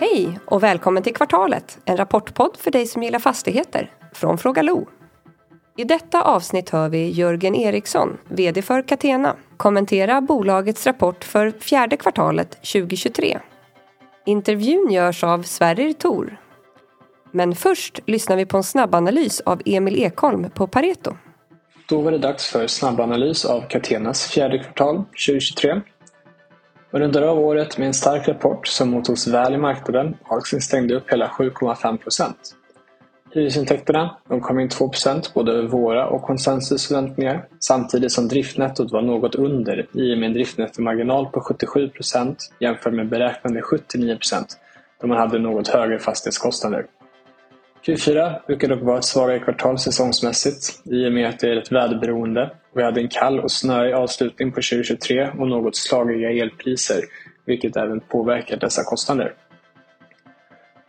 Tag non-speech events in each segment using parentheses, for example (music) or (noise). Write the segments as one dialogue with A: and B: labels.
A: Hej och välkommen till Kvartalet, en rapportpodd för dig som gillar fastigheter från Fråga Lo. I detta avsnitt hör vi Jörgen Eriksson, VD för Catena, kommentera bolagets rapport för fjärde kvartalet 2023. Intervjun görs av Sverrir Thor. Men först lyssnar vi på en snabbanalys av Emil Ekholm på Pareto.
B: Då var det dags för snabbanalys av Catenas fjärde kvartal 2023. Och rundar av året med en stark rapport som mottogs väl i marknaden och aktien stängde upp hela 7,5 procent. Hyresintäkterna de kom in 2% både över våra och konsensusförväntningar samtidigt som driftnettot var något under i och med en driftnettomarginal på 77% jämfört med beräknade 79% då man hade något högre fastighetskostnader. Q4 brukar dock vara ett svagare kvartal säsongsmässigt i och med att det är ett väderberoende. Vi hade en kall och snöig avslutning på 2023 och något slagiga elpriser vilket även påverkar dessa kostnader.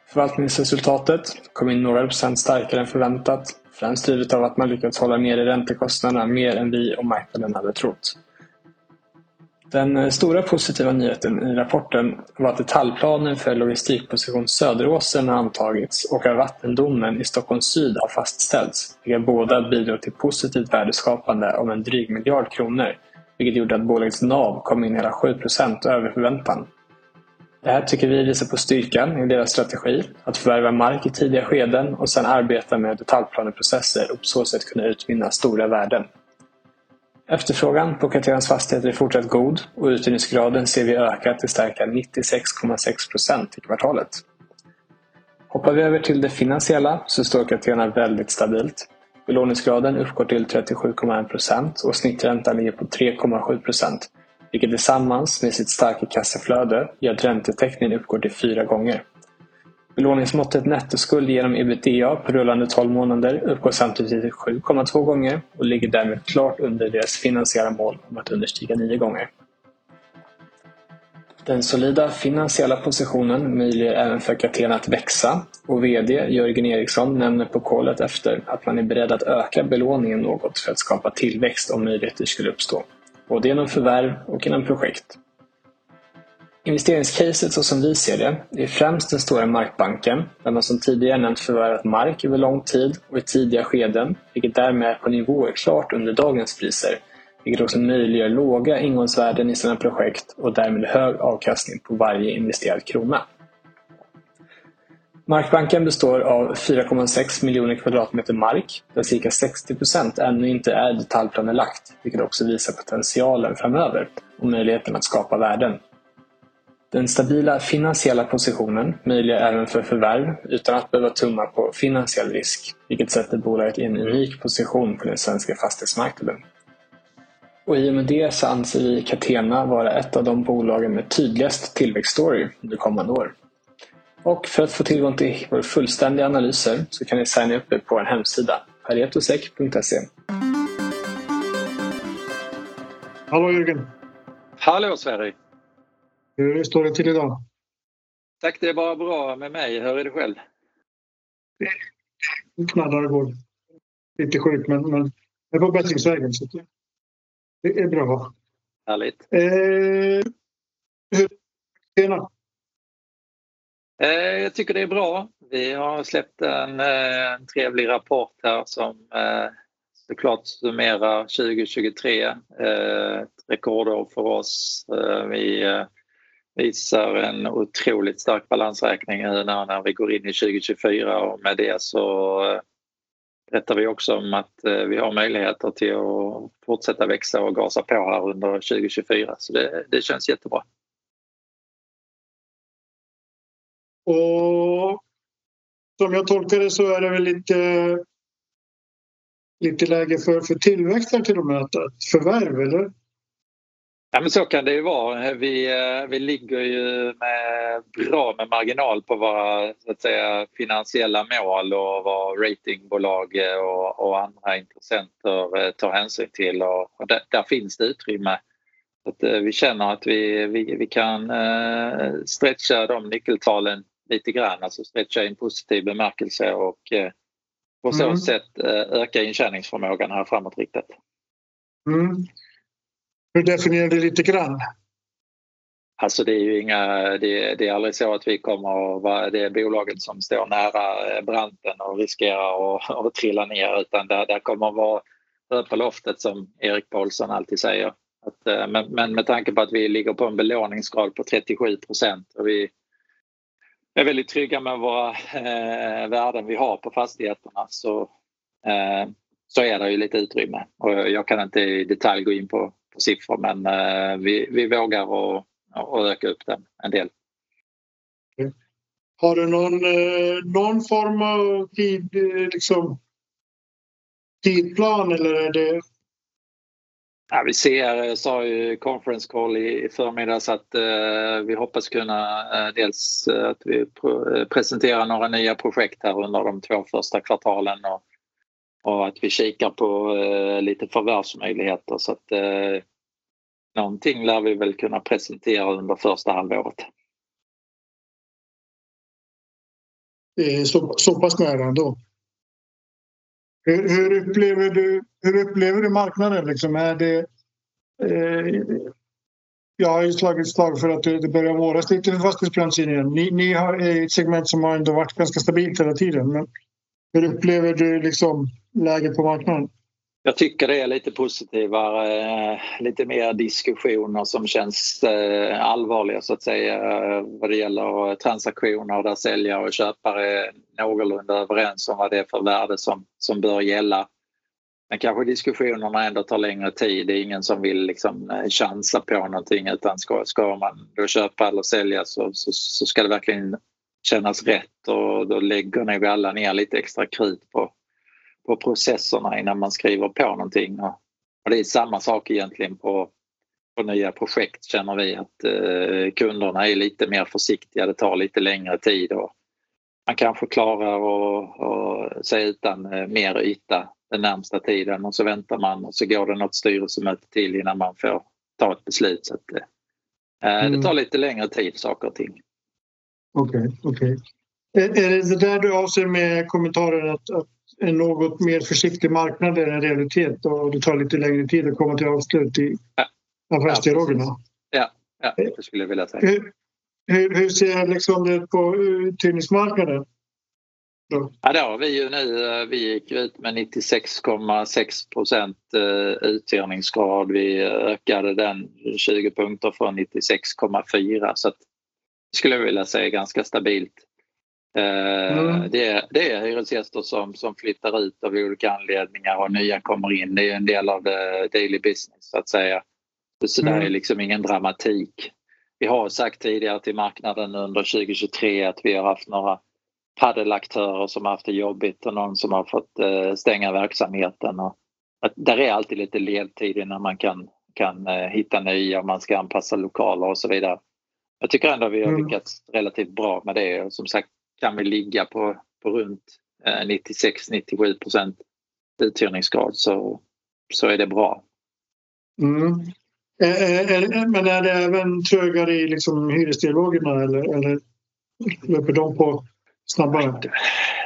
B: Förvaltningsresultatet kom in några procent starkare än förväntat, främst drivet av att man lyckats hålla nere räntekostnaderna mer än vi och marknaden hade trott. Den eh, stora positiva nyheten i rapporten var att detaljplanen för logistikposition Söderåsen har antagits och att vattendomen i Stockholm syd har fastställts, vilka båda bidrar till positivt värdeskapande om en dryg miljard kronor, vilket gjorde att bolagets NAV kom in hela 7% över förväntan. Det här tycker vi visar på styrkan i deras strategi, att förvärva mark i tidiga skeden och sedan arbeta med detaljplaneprocesser och på så sätt kunna utvinna stora värden. Efterfrågan på Catenas fastigheter är fortsatt god och uthyrningsgraden ser vi öka till starka 96,6 procent i kvartalet. Hoppar vi över till det finansiella så står Catena väldigt stabilt. Belåningsgraden uppgår till 37,1 procent och snitträntan ligger på 3,7 procent vilket tillsammans med sitt starka kassaflöde gör att räntetäckningen uppgår till fyra gånger. Belåningsmåttet nettoskuld genom ebitda på rullande 12 månader uppgår samtidigt till 7,2 gånger och ligger därmed klart under deras finansiella mål om att understiga 9 gånger. Den solida finansiella positionen möjliggör även för Catena att växa och VD Jörgen Eriksson nämner på kollet efter att man är beredd att öka belåningen något för att skapa tillväxt om möjligheter skulle uppstå, både genom förvärv och genom projekt. Investeringscaset så som vi ser det är främst den stora markbanken där man som tidigare nämnt förvärvat mark över lång tid och i tidiga skeden vilket därmed är på nivåer klart under dagens priser vilket också möjliggör låga ingångsvärden i sina projekt och därmed hög avkastning på varje investerad krona. Markbanken består av 4,6 miljoner kvadratmeter mark där cirka 60 procent ännu inte är detaljplanelagt vilket också visar potentialen framöver och möjligheten att skapa värden. Den stabila finansiella positionen möjliggör även för förvärv utan att behöva tumma på finansiell risk, vilket sätter bolaget i en unik position på den svenska fastighetsmarknaden. Och I och med det så anser vi Catena vara ett av de bolagen med tydligast tillväxtstory under kommande år. Och för att få tillgång till våra fullständiga analyser så kan ni signa upp er på vår hemsida paretosec.se.
C: Hallå Jörgen!
D: Hallå Sverige!
C: Hur står det till idag?
D: Tack, det är bara bra med mig. Hur är det själv?
C: Det knallar och går. Lite sjuk, men, men jag är på bättringsvägen. Så det är bra.
D: Härligt.
C: Eh, hur tjena.
D: Eh, jag tycker det är bra. Vi har släppt en, eh, en trevlig rapport här som eh, såklart summerar 2023. Eh, ett rekordår för oss. Vi visar en otroligt stark balansräkning nu när vi går in i 2024 och med det så berättar vi också om att eh, vi har möjligheter till att fortsätta växa och gasa på här under 2024 så det, det känns jättebra.
C: Och som jag tolkar det så är det väl lite, lite läge för, för tillväxt här till och med, förvärv eller?
D: Ja, men så kan det ju vara. Vi, eh, vi ligger ju med bra med marginal på våra så att säga, finansiella mål och vad ratingbolag och, och andra intressenter eh, tar hänsyn till. Och, och där, där, finns det utrymme. Att, eh, vi känner att vi, vi, vi kan stretcha de nyckeltalen lite grann, alltså stretcha i en positiv bemärkelse och på så mm. sätt öka intjäningsförmågan här framåtriktat.
C: Mm. Hur definierar du lite grann?
D: Alltså det är ju inga, det, det, är aldrig så att vi kommer att vara det bolaget som står nära eh, branten och riskerar att, (laughs) att trilla ner utan det, där kommer att vara rör på loftet som Erik Paulsson alltid säger. Att, eh, men, men med tanke på att vi ligger på en belåningsgrad på 37 procent och vi är väldigt trygga med våra eh, värden vi har på fastigheterna så, eh, så är det ju lite utrymme. Och jag kan inte i detalj gå in på, på siffror men eh, vi, vi vågar och, och öka upp den en del.
C: Har du någon, eh, någon form av tid, eh, liksom, tidplan eller är det
D: Ja, vi ser, sa ju conference call i förmiddags att eh, vi hoppas kunna eh, dels att vi pr presenterar några nya projekt här under de två första kvartalen och, och att vi kikar på eh, lite förvärvsmöjligheter så att eh, någonting lär vi väl kunna presentera under första halvåret.
C: Det är så, så pass nära ändå. Hur, hur, upplever du, hur upplever du marknaden? Liksom? Är det, eh, jag har ju slagit slag för att det, det börjar våras lite för fastighetsbranschen igen. Ni, ni har ett segment som har ändå varit ganska stabilt hela tiden. Men hur upplever du liksom läget på marknaden?
D: Jag tycker det är lite positivare, eh, lite mer diskussioner som känns eh, allvarliga så att säga eh, vad det gäller transaktioner där säljare och köpare är någorlunda överens om vad det är för värde som, som bör gälla. Men kanske diskussionerna ändå tar längre tid. Det är ingen som vill liksom chansa på någonting utan ska, ska man då köpa eller sälja så, så, så ska det verkligen kännas rätt och då lägger nog alla ner lite extra krut på på processerna innan man skriver på någonting. Och det är samma sak egentligen på, på nya projekt känner vi att eh, kunderna är lite mer försiktiga, det tar lite längre tid och man kanske klarar att sig utan eh, mer yta den närmsta tiden och så väntar man och så går det något styrelsemöte till innan man får ta ett beslut. Så att, eh, mm. Det tar lite längre tid saker och ting.
C: Okej, okay, okej. Okay. Är, är det där du avser med kommentaren att, att en något mer försiktig marknad är en realitet och det tar lite längre tid att komma till avslut i affärsdialogerna.
D: Ja, ja, det skulle jag vilja säga.
C: Hur, hur, hur ser liksom det på uthyrningsmarknaden?
D: Ja, då vi ju nu, eh, vi gick ut med 96,6 procent eh, uthyrningsgrad. Vi ökade den 20 punkter från 96,4 så att, skulle jag vilja säga ganska stabilt. Eh, mm. Det, är, det är hyresgäster som, som flyttar ut av olika anledningar och nya kommer in. Det är en del av daily business så att säga. Så mm. det är liksom ingen dramatik. Vi har sagt tidigare till marknaden under 2023 att vi har haft några paddelaktörer som har haft det jobbigt och någon som har fått eh, stänga verksamheten. Och att där är alltid lite ledtid innan man kan, kan eh, hitta nya man ska anpassa lokaler och så vidare. Jag tycker ändå vi har mm. lyckats relativt bra med det och som sagt kan vi ligga på, på runt 96-97 eh, procent uthyrningsgrad så, så är det bra.
C: Mm. Är, är, men är det även trögare i liksom hyresdialogerna eller, eller löper de på snabbare?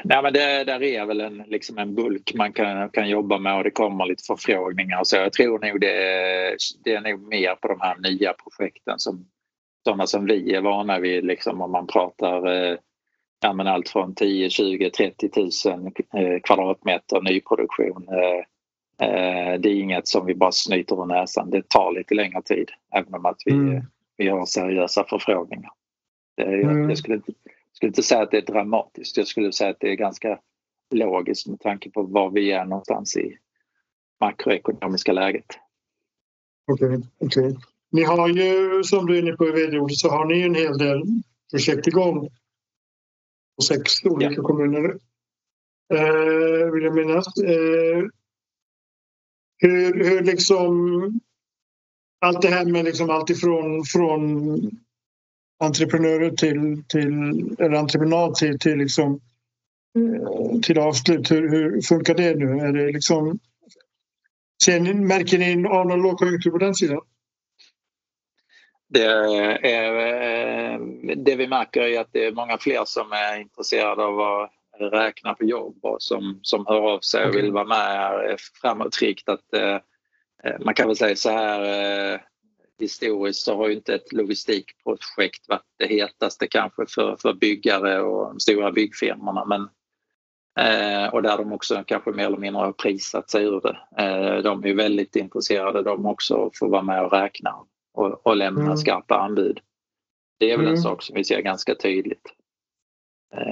D: Nej, men det där är väl en, liksom en bulk man kan, kan jobba med och det kommer lite förfrågningar. Så jag tror nog det det är nog mer på de här nya projekten som sådana som vi är vana vid liksom om man pratar eh, ja, men allt från 10, 20, 30 000 kvadratmeter nyproduktion. Eh, eh, det är inget som vi bara snyter ur näsan. Det tar lite längre tid även om att vi, mm. vi har seriösa förfrågningar. Det, mm. Jag skulle inte, skulle inte säga att det är dramatiskt. Jag skulle säga att det är ganska logiskt med tanke på var vi är någonstans i makroekonomiska läget.
C: Okej, okay, okay, Ni har ju, som du är inne på i vd så har ni en hel del projekt igång och sex olika ja. kommuner. Eh, vill jag minnas. Eh, hur, hur liksom allt det här med liksom allt ifrån från entreprenörer till, till eller entreprenad till, till liksom eh, till avslut. Hur, hur funkar det nu? Är det liksom, ser ni, märker ni av någon lågkonjunktur på den sidan?
D: Det, är, eh, det vi märker är att det är många fler som är intresserade av att räkna på jobb och som, som hör av sig och vill vara med framåtriktat. Eh, man kan väl säga så här historiskt så har ju inte ett logistikprojekt varit det hetaste kanske för, för byggare och de stora byggfirmorna men eh, och där de också kanske mer eller mindre har prisat sig ur det. Eh, de är väldigt intresserade de också att få vara med och räkna och, och lämna mm. skarpa anbud. Det är väl mm. en sak som vi ser ganska tydligt.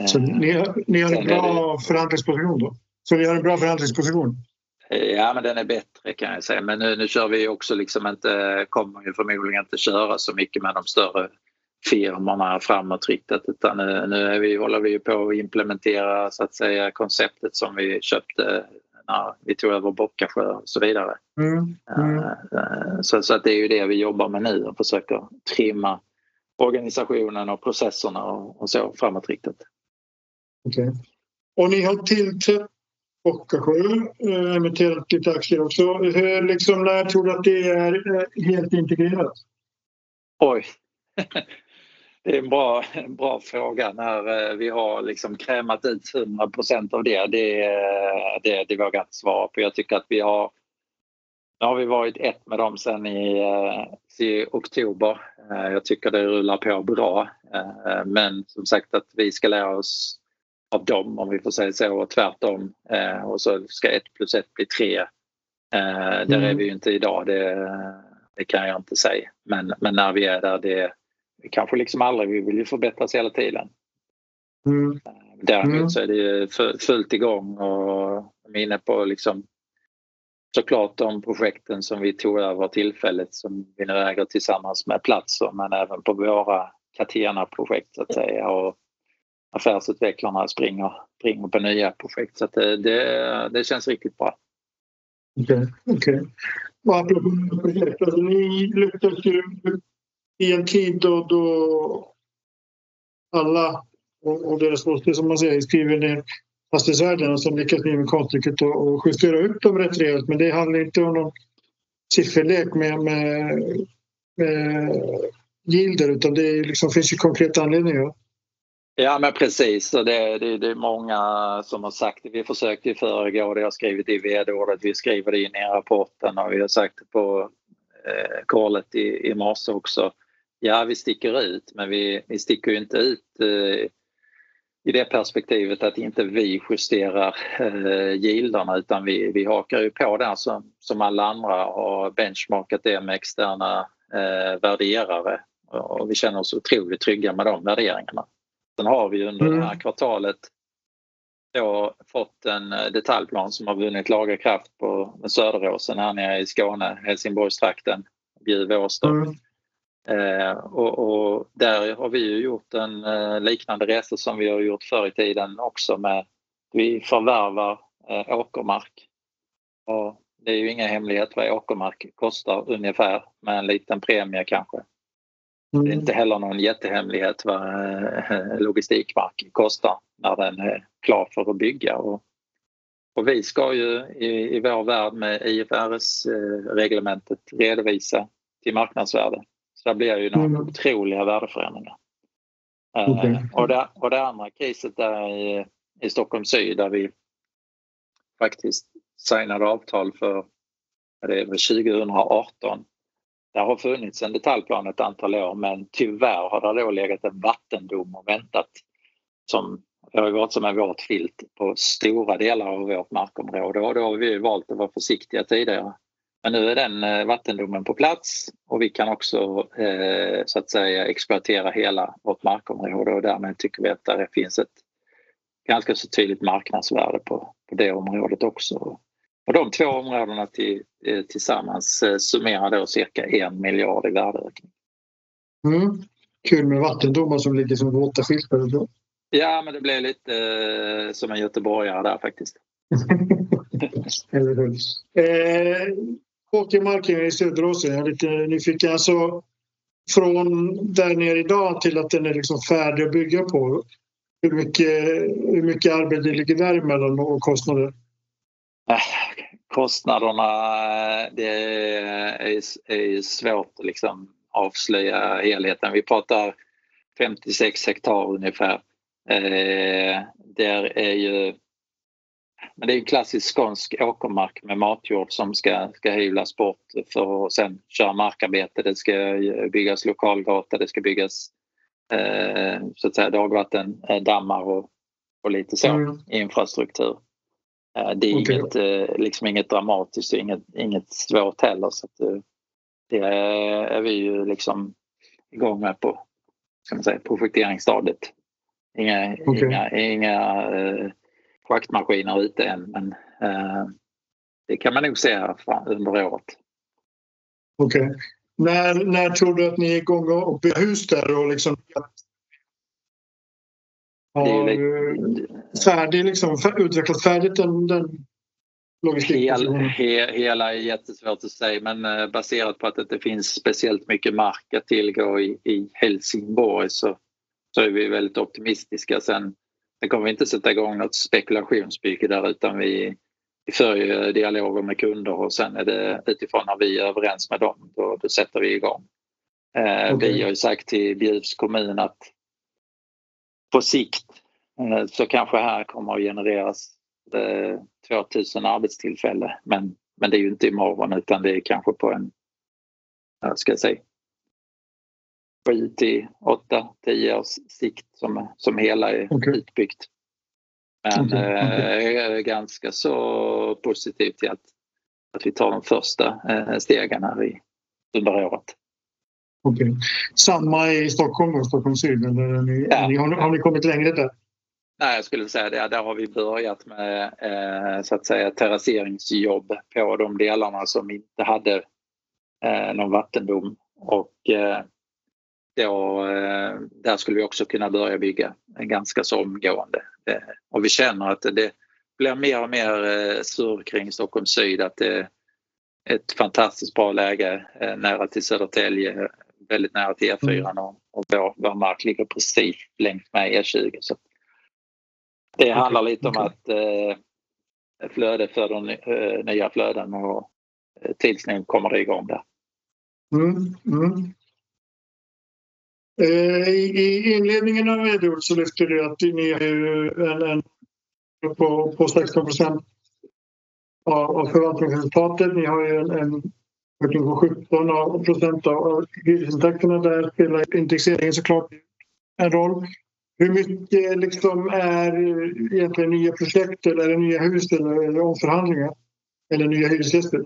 C: Så ni, har, ni har en bra det... förhandlingsposition då? Så ni har en bra förhandlingsposition?
D: Ja men den är bättre kan jag säga men nu, nu kör vi också liksom inte, kommer ju förmodligen inte köra så mycket med de större firmorna framåtriktat utan nu, nu är vi, håller vi på att implementera så att säga konceptet som vi köpte när vi tog över Bockasjö och så vidare. Mm. Mm. Så, så att det är ju det vi jobbar med nu och försöker trimma organisationen och processerna och, och så framåtriktat.
C: Okej. Okay. Och ni har tillträtt Bockasjö, äh, emitterat lite aktier också. Hur, liksom, när tror du att det är äh, helt integrerat?
D: Oj. (laughs) Det är en bra, en bra fråga när eh, vi har liksom krämat ut 100% av det. Det, det, det vågar jag inte svara på. Jag tycker att vi har nu har vi varit ett med dem sedan i, i oktober. Jag tycker det rullar på bra. Men som sagt att vi ska lära oss av dem om vi får säga så och tvärtom. Eh, och så ska ett plus ett bli tre. Eh, där mm. är vi ju inte idag, det, det, kan jag inte säga. Men, men när vi är där, det kanske liksom aldrig, vi vill ju förbättras hela tiden. Mm. Eh, däremot mm. så är det ju fullt igång och de är inne på liksom såklart de projekten som vi tog över tillfället som vi nu äger tillsammans med Platser men även på våra Catena-projekt så att säga. Och affärsutvecklarna springer, springer på nya projekt. Så det, det, det, känns riktigt bra.
C: Okej. Okay, okay. Och apropå projekt, alltså ni lyckades ju i en tid då, då alla och, och deras åsikter som man säger skriver ner fastighetsvärdena som lyckas ni med konststycket att justera upp dem rätt rejält. Men det handlar inte om någon sifferlek med, med, med gilder utan det liksom, finns ju konkreta anledningar.
D: Ja men precis, och det, det, det, är många som har sagt det. Vi försökte ju föregå det, jag har skrivit i vd-ordet, vi skriver det in i rapporten och vi har sagt det på eh, i, i morse också. Ja vi sticker ut men vi, vi sticker inte ut eh, i det perspektivet att inte vi justerar eh, gilderna utan vi, vi hakar ju på där som, som alla andra och benchmarkat det med externa eh, värderare och vi känner oss otroligt trygga med de värderingarna. Sen har vi under mm. det här kvartalet då fått en eh, detaljplan som har vunnit laga kraft på Söderåsen här nere i Skåne, Helsingborgstrakten, Bjuv, Åstorp. Mm. Eh, och, och, där har vi ju gjort en eh, liknande resa som vi har gjort förr i tiden också med vi förvärvar eh, åkermark. Och det är ju ingen hemlighet vad åkermark kostar ungefär med en liten premie kanske. Mm. Det är inte heller någon jättehemlighet vad eh, logistikmark kostar när den är klar för att bygga. Och, och vi ska ju i, i vår värld med IFRS-reglementet redovisa till marknadsvärde. Så det blir ju några mm. otroliga värdeförändringar. Eh, okay. och, det, och det andra caset är i, i Stockholm syd där vi faktiskt signade avtal för det är 2018 det har funnits en detaljplan ett antal år men tyvärr har det då legat en vattendom och väntat som det har varit som en våt filt på stora delar av vårt markområde och då har vi valt att vara försiktiga tidigare. Men nu är den eh, vattendomen på plats och vi kan också eh, så att säga exploatera hela vårt markområde och därmed tycker vi att det finns ett ganska så tydligt marknadsvärde på, på det området också. Och de två områdena till, eh, tillsammans eh, summerar då cirka en miljard i värdeökning.
C: Mm. Kul med vattendomar som ligger som våta filtar.
D: Ja, men det blev lite eh, som en göteborgare där faktiskt. (laughs)
C: Eller hur. Eh, Åkermarken i Söderåsen, jag är lite nyfiken. Alltså, från där nere idag till att den är liksom färdig att bygga på. Hur mycket, hur mycket arbete ligger däremellan och kostnader?
D: Äh, kostnaderna, det är, är svårt att liksom avslöja helheten. Vi pratar 56 hektar ungefär. Eh, där är ju men det är en klassisk skånsk åkermark med matjord som ska, ska hyvlas bort för att sen köra markarbete. Det ska byggas lokalgata, det ska byggas eh, så att säga dagvattendammar och, och lite så mm. infrastruktur. Eh, det är okay. inget, eh, liksom inget dramatiskt och inget, inget svårt heller. Så att, eh, det är vi ju liksom igång med på ska man säga, projekteringsstadiet. Inga, okay. inga, inga eh, schaktmaskiner ute än men eh, det kan man nog se under året.
C: Okej. Okay. När, när tror du att ni är igång och bygger hus där och liksom har färdig, liksom, utvecklat färdigt den, den
D: Hel, he, hela är jättesvårt att säga men eh, baserat på att det inte finns speciellt mycket mark att tillgå i, i Helsingborg så, så är vi väldigt optimistiska. Sen, sen kommer vi inte sätta igång något spekulationsbygge där utan vi, för ju dialoger med kunder och sen är det utifrån när vi är överens med dem då, då sätter vi igång. Eh, okay. Vi har ju sagt till Bjuvs kommun att på sikt eh, så kanske här kommer att genereras 2000 eh, arbetstillfällen men, men det är ju inte imorgon utan det är kanske på en, jag ska säga, 7 till 8, 10 års sikt som, som hela är okay. utbyggt. Men okay. Okay. Eh, jag är ganska så positiv till att, att vi tar de första eh, stegen här i, under året.
C: Okej. Samma i Stockholm och Stockholm syd? Eller ni, ja. ni, har, har ni kommit längre där?
D: Nej, jag skulle säga det. Där har vi börjat med eh, så att säga terrasseringsjobb på de delarna som inte hade eh, någon vattendom. Och eh, då, eh, där skulle vi också kunna börja bygga ganska så omgående. Eh, och vi känner att det blir mer och mer eh, surr kring Stockholm syd att det är ett fantastiskt bra läge nära till Södertälje, väldigt nära till E4 mm. och, och vår, vår mark ligger precis längs med E20. Så det handlar lite om att flöde föder eh, nya flöden och tids nog kommer det igång där.
C: Mm, mm. Eh, I inledningen av Edord så lyfter du att ni är en, en på, på 16 procent av, av förvaltningsresultatet. Ni har ju en, en ökning på 17 procent av hyresintäkterna. Där spelar indexeringen såklart en roll. Hur mycket liksom är egentligen nya projekt eller är det nya hus eller, eller omförhandlingar? Eller nya hyresgäster?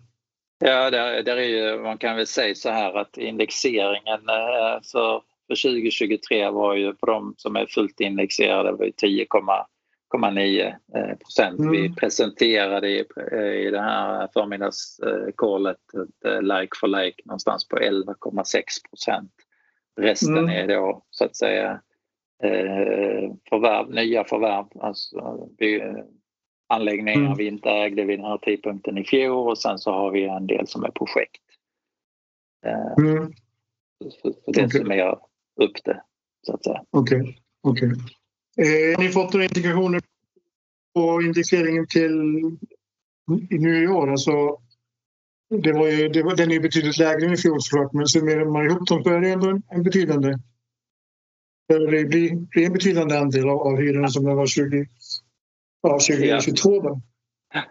D: Ja, där, där är ju, man kan väl säga så här att indexeringen eh, för, för 2023 var ju på de som är fullt indexerade var 10,9 eh, procent. Mm. Vi presenterade i, eh, i det här förmiddagskålet like for like någonstans på 11,6 procent. Resten mm. är då så att säga Eh, förvärv, nya förvärv. Alltså, anläggningar mm. vi inte ägde vid den här tidpunkten i fjol och sen så har vi en del som är projekt. Eh, mm. För, för det okay. summerar upp det så att säga.
C: Okej. Okay. okay. Eh, ni fått några indikationer på indexeringen till nu i år? Alltså, det var ju, det var, den är betydligt lägre än i fjol såklart men summerar man ihop dem så är det ändå en, betydande det blir, blir en betydande andel av, av hyrorna som det var 20, ja, 2022. Då.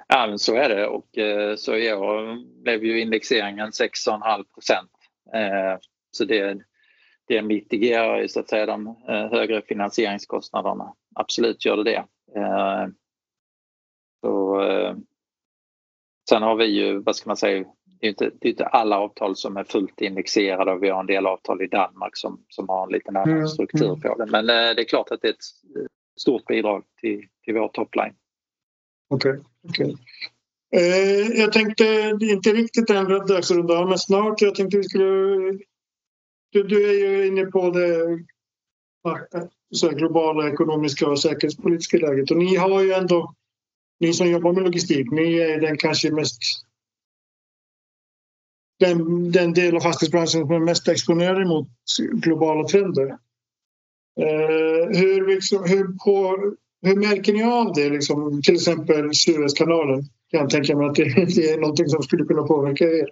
D: Ja, men så är det och eh, så i år blev ju indexeringen 6,5 procent. Eh, så det, det mitigerar ju så att säga de eh, högre finansieringskostnaderna. Absolut gör det det. Så, sen har vi ju, vad ska man säga, det är inte, det är inte alla avtal som är fullt indexerade och vi har en del avtal i Danmark som, som har en lite annan mm, struktur mm. på det. Men eh, det är klart att det är ett eh, stort bidrag till, till vår topline.
C: Okej. Okay, okay. eh, jag tänkte, inte riktigt än dags att runda men snart. Jag tänkte vi skulle... Du, du är ju inne på det eh, så globala ekonomiska och säkerhetspolitiska läget och ni har ju ändå, ni som jobbar med logistik, ni är den kanske mest den, den del av fastighetsbranschen som är mest exponerad mot globala trender. Eh, hur, liksom, hur, på, hur märker ni av det? Liksom, till exempel Suezkanalen. Kan jag tänka mig att det, (laughs) det är någonting som skulle kunna påverka er.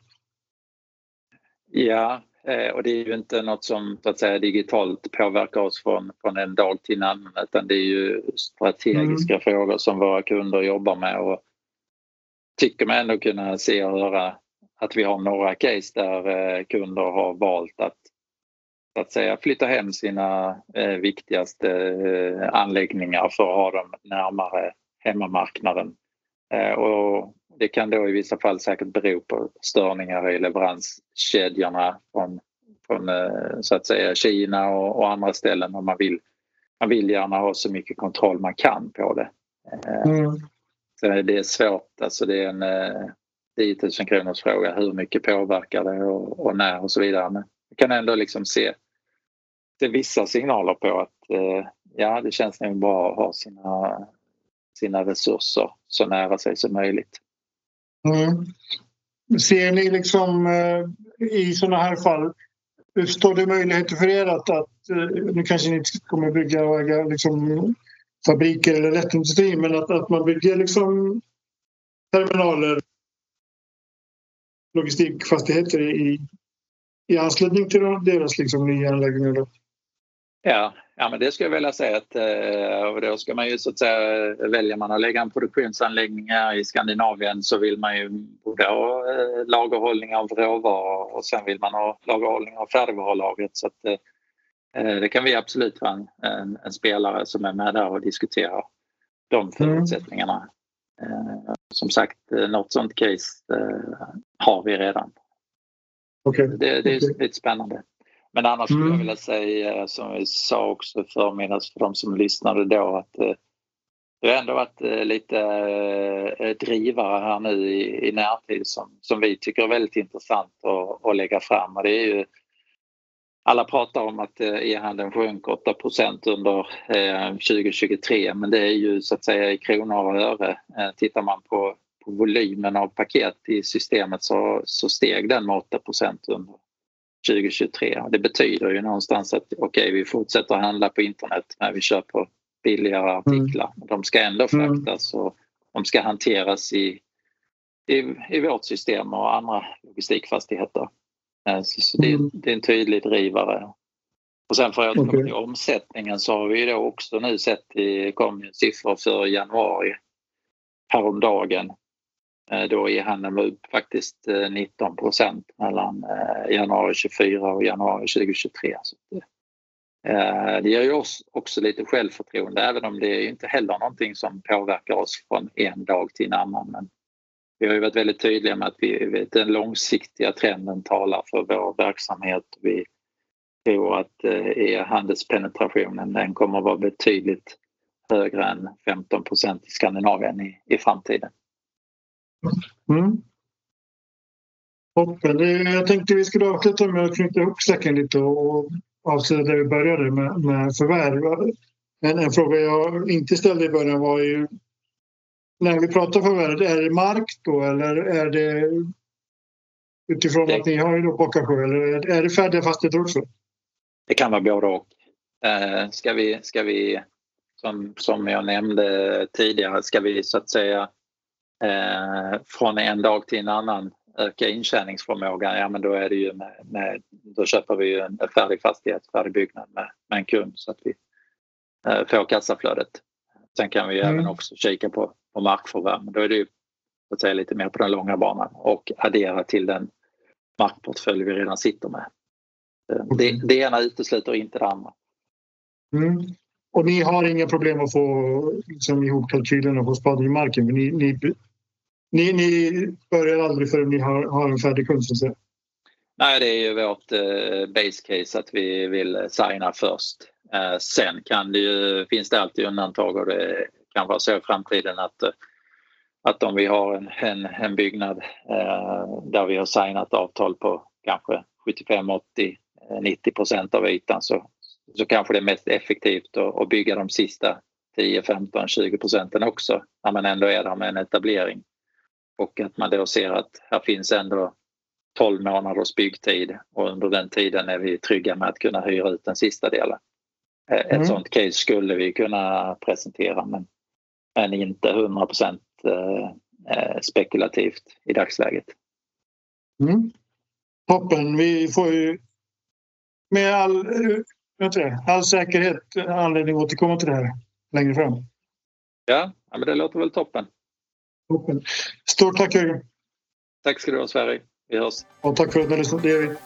D: Ja, och det är ju inte något som så att säga digitalt påverkar oss från, från en dag till en annan utan det är ju strategiska mm. frågor som våra kunder jobbar med och tycker man ändå kunna se och höra att vi har några case där eh, kunder har valt att så att säga flytta hem sina eh, viktigaste eh, anläggningar för att ha dem närmare hemmamarknaden. Eh, och det kan då i vissa fall säkert bero på störningar i leveranskedjorna från, från eh, så att säga Kina och, och, andra ställen och man vill, man vill gärna ha så mycket kontroll man kan på det. Eh, mm. Så det är svårt, alltså det är en 10 000 kronors fråga hur mycket påverkar det och, och när och så vidare. Men vi kan ändå liksom se, se vissa signaler på att ja, det känns nog bra att ha sina, sina resurser så nära sig som möjligt.
C: Mm. Ser ni liksom eh, i sådana här fall, står det möjligheter för er att, att eh, nu kanske ni inte kommer bygga och äga liksom, fabriker eller lättindustri, men att, att man bygger liksom terminaler, logistikfastigheter i, i anslutning till deras liksom, nya anläggningar?
D: Ja, Ja, men det skulle jag vilja säga att eh, och då ska man ju så att säga väljer man att lägga en produktionsanläggning här i Skandinavien så vill man ju både ha eh, lagerhållning av råvaror och sen vill man ha lagerhållning av färdigvarulagret så att eh, det kan vi absolut vara en, en, en, spelare som är med där och diskuterar de mm. förutsättningarna. Mm. Som sagt, något sånt case har vi redan.
C: Okay.
D: Det, det är okay. lite spännande. Men annars skulle mm. jag vilja säga eh, som vi sa också förmiddags för de som lyssnade då att eh, det har ändå varit eh, lite drivare här nu i, i närtid som, som vi tycker är väldigt intressant att, att lägga fram och det är ju alla pratar om att e-handeln sjönk 8% under 2023 men det är ju så att säga i kronor och öre. Tittar man på, på volymen av paket i systemet så, så steg den med 8 under 2023. Det betyder ju någonstans att okej, okay, vi fortsätter handla på internet men vi köper billigare artiklar. Mm. De ska ändå mm. fraktas och de ska hanteras i, i, i vårt system och andra logistikfastigheter. Eh, så, så det, mm. det, är en tydlig drivare. Och sen för att återkomma okay. till omsättningen så har vi då också nu sett, det kom siffror för januari häromdagen Eh, då i handeln var upp faktiskt eh, 19 procent mellan eh, januari 24 och januari 2023. Så det ger ju oss också lite självförtroende även om det är inte heller någonting som påverkar oss från en dag till en annan. Men vi har ju varit väldigt tydliga med att vi, den långsiktiga trenden talar för vår verksamhet. Vi tror att e-handelspenetrationen den kommer att vara betydligt högre än 15 procent i Skandinavien i, i framtiden.
C: Mm. Toppen. Jag tänkte vi skulle avsluta med att knyta ihop säcken lite och avsluta där vi började med, med förvärv. En, en fråga jag inte ställde i början var ju när vi pratar förvärv, är det mark då eller är det utifrån det, att ni har ju då Bockasjö eller är det färdiga fastigheter också?
D: Det kan vara både och. Eh, ska vi, ska vi som, som jag nämnde tidigare, ska vi så att säga eh, från en dag till en annan öka intjäningsförmågan, ja men då är det ju med, med då köper vi ju en färdig fastighet, färdig byggnad med, med en kund så att vi eh, får kassaflödet. Sen kan vi mm. även också kika på, på markförvärv, då är det ju så att säga, lite mer på den långa banan och addera till den markportfölj vi redan sitter med. Eh, det, det ena utesluter inte det andra.
C: Mm. Och ni har inga problem att få liksom, ihop kalkylerna och få spaden i marken? Ni, ni ni, ni börjar aldrig förrän ni har, har en färdig kund så?
D: Nej, det är ju vårt eh, base case att vi vill eh, signa först. Eh, sen kan det ju, finns det alltid undantag och det kan vara så i framtiden att, eh, att om vi har en, en, en byggnad eh, där vi har signat avtal på kanske 75, 80, 90 procent av ytan så, så kanske det är mest effektivt att, att bygga de sista 10, 15, 20 procenten också när man ändå är där med en etablering och att man då ser att här finns ändå 12 månaders byggtid och under den tiden är vi trygga med att kunna hyra ut den sista delen. Eh, mm. Ett sådant case skulle vi kunna presentera men, men inte 100 eh, eh, spekulativt i dagsläget.
C: Mm. Toppen. Vi får ju med all, all säkerhet anledning att återkomma till det här längre fram.
D: Ja men det låter väl toppen.
C: Toppen. Stort tack Jörgen.
D: Tack ska du ha Sverige. Vi hörs.
C: Och tack för att ni lyssnade. Det gör vi.